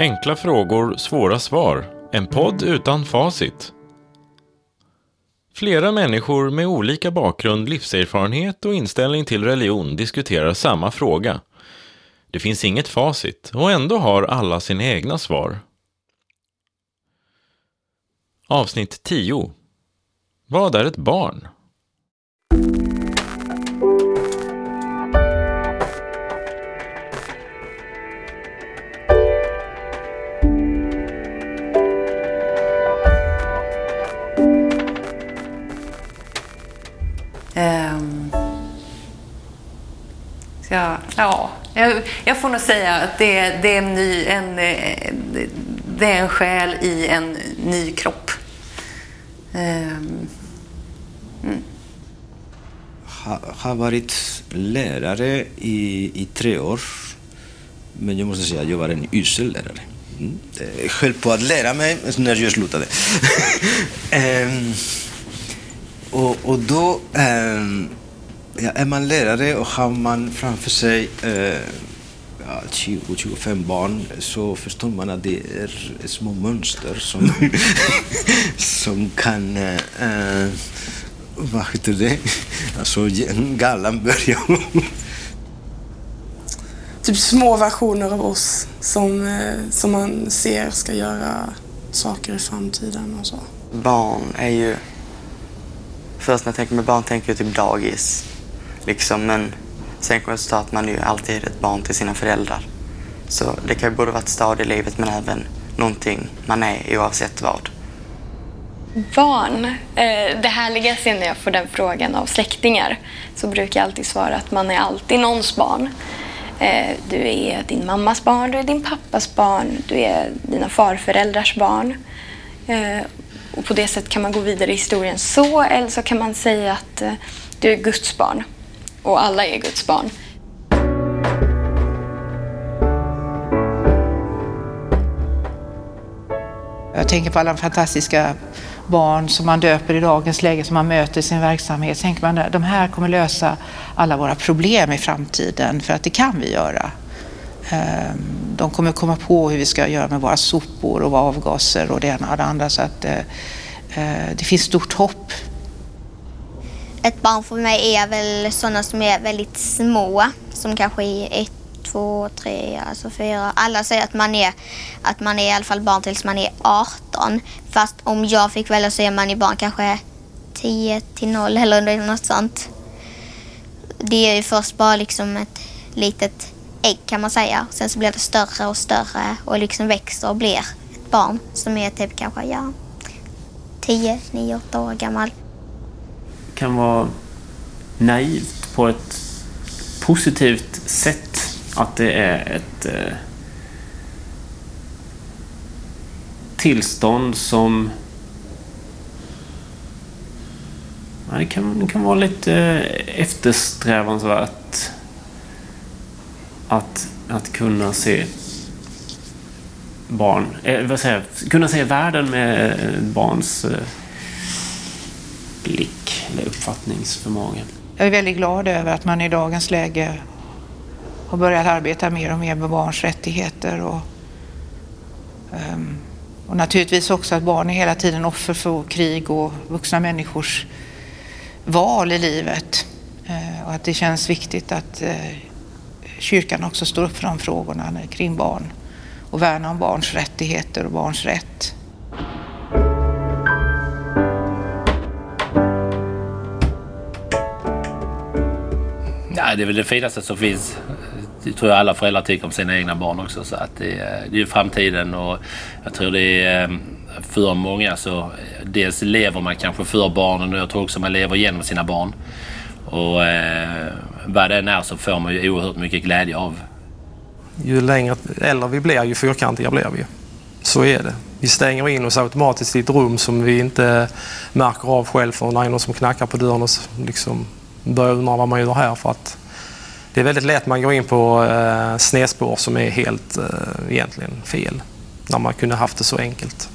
Enkla frågor, svåra svar. En podd utan facit. Flera människor med olika bakgrund, livserfarenhet och inställning till religion diskuterar samma fråga. Det finns inget facit och ändå har alla sina egna svar. Avsnitt 10 Vad är ett barn? Jag, får nog säga att det, det, är en ny, en, eh, det är en själ i en ny kropp. Ehm. ha, har varit lärare i, i tre år. Men jag måste säga att jag var en usel lärare. Mm. Jag höll på att lära mig när jag slutade. um, och, och då Um, ja, är man lärare och har man framför sig uh, ja, 20-25 barn så förstår man att det är små mönster som, som kan eh, vad heter det? Alltså galan börjar. typ små versioner av oss som, eh, som man ser ska göra saker i framtiden och så. Barn är ju... Först när jag tänker med barn tänker jag typ dagis. Liksom, men sen kommer att att man är ju alltid ett barn till sina föräldrar. Så det kan ju både vara ett stadie i livet men även någonting man är oavsett vad. Barn. Eh, det härligaste är när jag får den frågan av släktingar. Så brukar jag alltid svara att man är alltid någons barn. Eh, du är din mammas barn, du är din pappas barn, du är dina farföräldrars barn. Eh, och på det sättet kan man gå vidare i historien så, eller så kan man säga att du är Guds barn. Och alla är Guds barn. Jag tänker på alla fantastiska barn som man döper i dagens läge, som man möter i sin verksamhet. Så tänker man att de här kommer lösa alla våra problem i framtiden, för att det kan vi göra. Ehm, de kommer komma på hur vi ska göra med våra sopor och avgaser och det ena och det andra. Så att eh, eh, det finns stort hopp. Ett barn för mig är väl sådana som är väldigt små, som kanske är ett, två, tre, alltså fyra. Alla säger att man är, att man är i alla fall barn tills man är 18. Fast om jag fick välja så är man ju barn kanske 10 till 0 eller något sånt. Det är ju först bara liksom ett litet ägg kan man säga. Sen så blir det större och större och liksom växer och blir ett barn som är typ kanske, ja, 10, 9, 8 år gammal kan vara naivt på ett positivt sätt. Att det är ett eh, tillstånd som... Ja, det, kan, det kan vara lite eh, eftersträvansvärt att, att kunna se barn, eh, vad säger jag, kunna se världen med eh, barns eh, blick uppfattningsförmåga. Jag är väldigt glad över att man i dagens läge har börjat arbeta mer och mer med barns rättigheter. Och, ehm, och naturligtvis också att barn är hela tiden offer för krig och vuxna människors val i livet. Eh, och att det känns viktigt att eh, kyrkan också står upp för de frågorna kring barn och värnar om barns rättigheter och barns rätt. Nej, det är väl det finaste som finns. Det tror jag alla föräldrar tycker om sina egna barn också. Så att det, är- det är ju framtiden och jag tror det är eh, för många så eh, dels lever man kanske för barnen och jag tror också man lever genom sina barn. Och eh, vad det än är så får man ju oerhört mycket glädje av. Ju längre äldre vi blir, ju fyrkantiga blir vi. Så är det. Vi stänger in oss automatiskt i ett rum som vi inte märker av själv förrän det är någon som knackar på dörren och liksom börjar undra vad man gör här. För att det är väldigt lätt man går in på eh, snedspår som är helt eh, egentligen fel. När man kunde haft det så enkelt.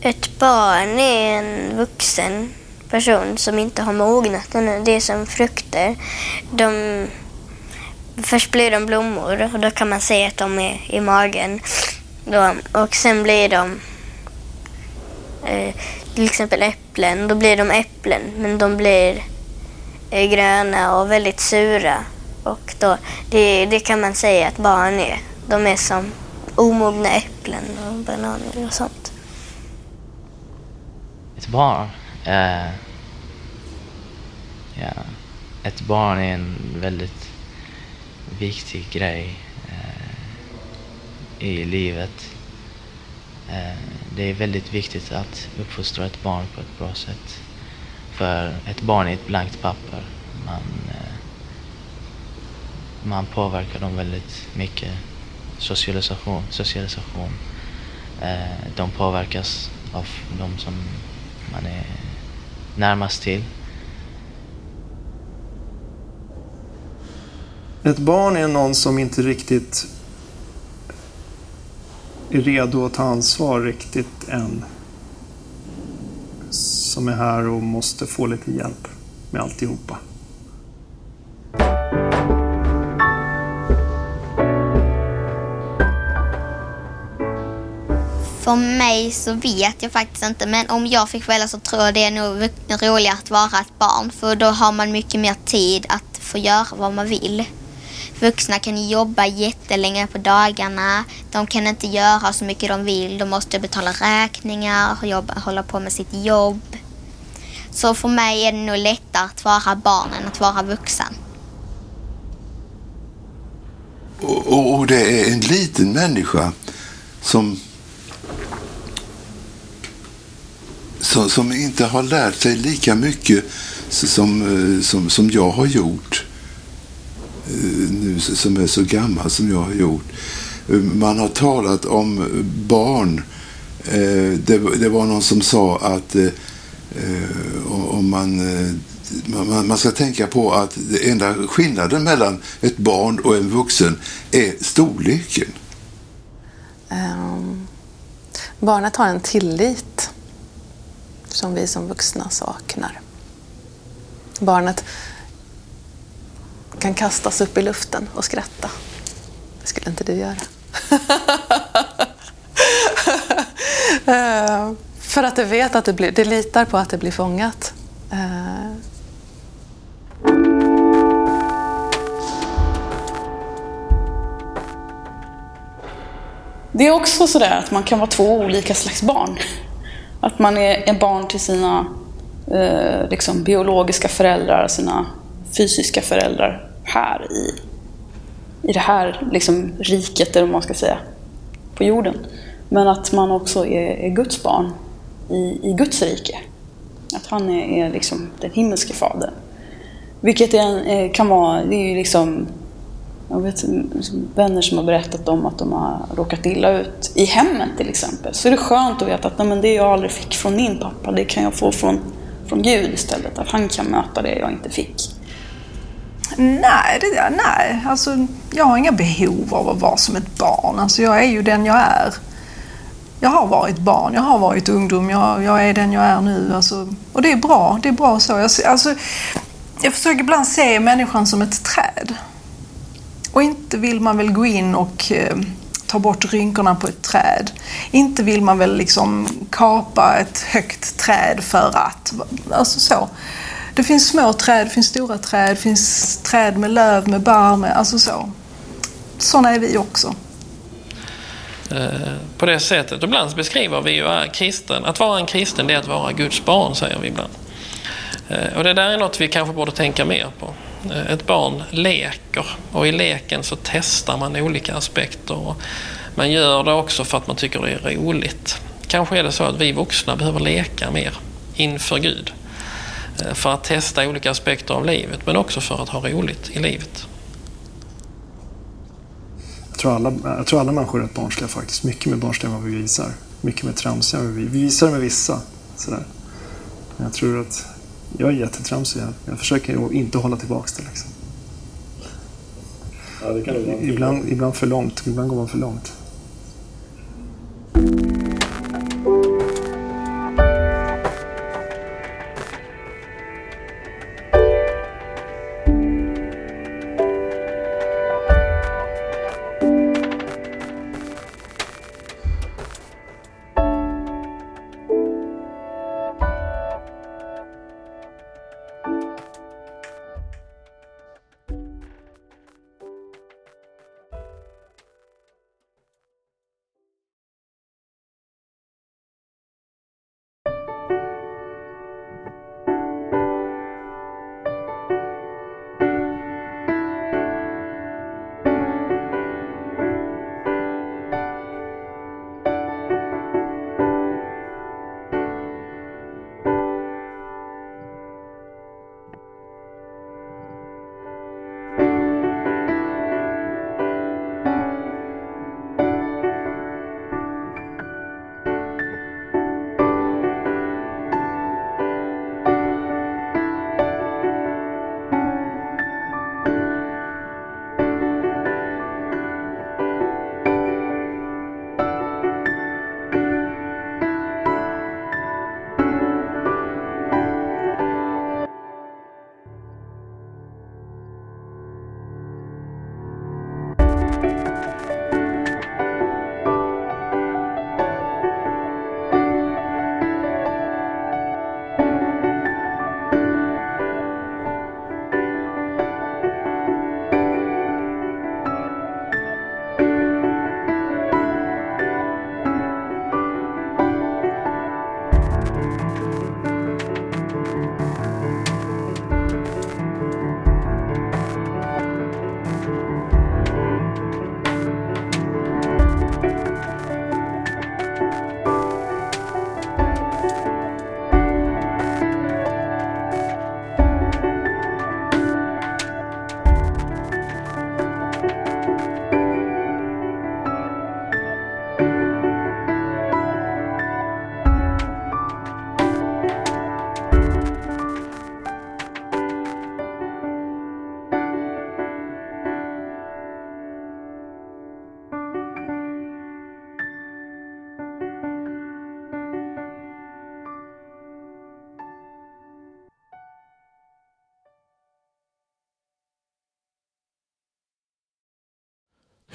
Ett barn är en vuxen person som inte har mognat ännu. Det är som frukter. De, först blir de blommor och då kan man se att de är i magen. Då, och sen blir de eh, till exempel äpplen. Då blir de äpplen men de blir är gröna och väldigt sura. Och då, det, det kan man säga att barn är. De är som omogna äpplen och bananer och sånt. Ett barn Uh, Ja, ett barn är en väldigt viktig grej uh, i livet. Uh, det är väldigt viktigt att uppfostra ett barn på ett bra sätt. För ett barn är ett blankt papper. Man, eh, man påverkar dem väldigt mycket. Socialisation. socialisation. Eh, de påverkas av de som man är närmast till. Ett barn är någon som inte riktigt är redo att ta ansvar riktigt än. Som är här och måste få lite hjälp med alltihopa. För mig så vet jag faktiskt inte, men om jag fick välja så tror jag det är nog roligare att vara ett barn. För då har man mycket mer tid att få göra vad man vill. Vuxna kan jobba jättelänge på dagarna. De kan inte göra så mycket de vill. De måste betala räkningar, jobba, hålla på med sitt jobb. Så för mig är det nog lättare att vara barn än att vara vuxen. Och, och, och det är en liten människa som som, som inte har lärt sig lika mycket som, eh, som, som jag har gjort. Eh, nu som är så gammal som jag har gjort. Man har talat om barn. Eh, det var någon som sa att Eh, och eh, man, man, man ska tänka på att den enda skillnaden mellan ett barn och en vuxen är storleken. Um, barnet har en tillit som vi som vuxna saknar. Barnet kan kastas upp i luften och skratta. Det skulle inte du göra. um. för att det vet att det, blir, det litar på att det blir fångat. Eh. Det är också sådär att man kan vara två olika slags barn. Att man är en barn till sina eh, liksom biologiska föräldrar, sina fysiska föräldrar här i, i det här liksom, riket, eller vad man ska säga, på jorden. Men att man också är, är Guds barn i, i Guds rike. Att han är, är liksom den himmelske fadern. Vilket är eh, kan vara, det är ju liksom jag vet liksom vänner som har berättat om att de har råkat illa ut i hemmet till exempel. Så är det skönt att veta att nej, men det jag aldrig fick från min pappa, det kan jag få från, från Gud istället. Att han kan möta det jag inte fick. Nej, det, nej. Alltså, jag har inga behov av att vara som ett barn. Alltså, jag är ju den jag är. Jag har varit barn, jag har varit ungdom, jag, jag är den jag är nu. Alltså, och det är bra, det är bra så. Jag, alltså, jag försöker ibland se människan som ett träd. Och inte vill man väl gå in och eh, ta bort rynkorna på ett träd. Inte vill man väl liksom kapa ett högt träd för att. Alltså så. Det finns små träd, det finns stora träd, det finns träd med löv, med barr, med, alltså så. Sådana är vi också. Eh, på det sättet. Ibland beskriver vi ju kristen, att vara en kristen det är att vara Guds barn, säger vi ibland. Eh, och det där är något vi kanske borde tänka mer på. Eh, ett barn leker och i leken så testar man olika aspekter. Man gör det också för att man tycker det är roligt. Kanske är det så att vi vuxna behöver leka mer inför Gud. För att testa olika aspekter av livet men också för att ha roligt i livet. Jag tror alla, jag tror alla människor är rätt barnsliga faktiskt. Mycket mer barnsliga än vad vi visar. Mycket mer tramsiga än vi Vi visar det med vissa. Sådär. Men jag tror att jag är jättetramsig. Jag försöker att inte hålla tillbaka det. Liksom. Ja, det kan ibland, ibland för långt. Ibland går man för långt.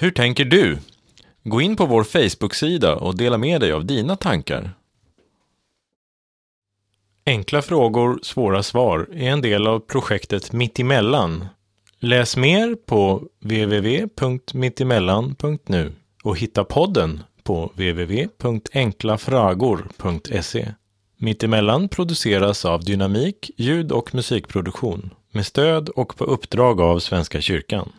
Hur tänker du? Gå in på vår Facebook-sida och dela med dig av dina tankar. Enkla frågor, svåra svar är en del av projektet Mittemellan. Läs mer på www.mittemellan.nu och hitta podden på www.enklafragor.se. Mittemellan produceras av Dynamik ljud och musikproduktion med stöd och på uppdrag av Svenska kyrkan.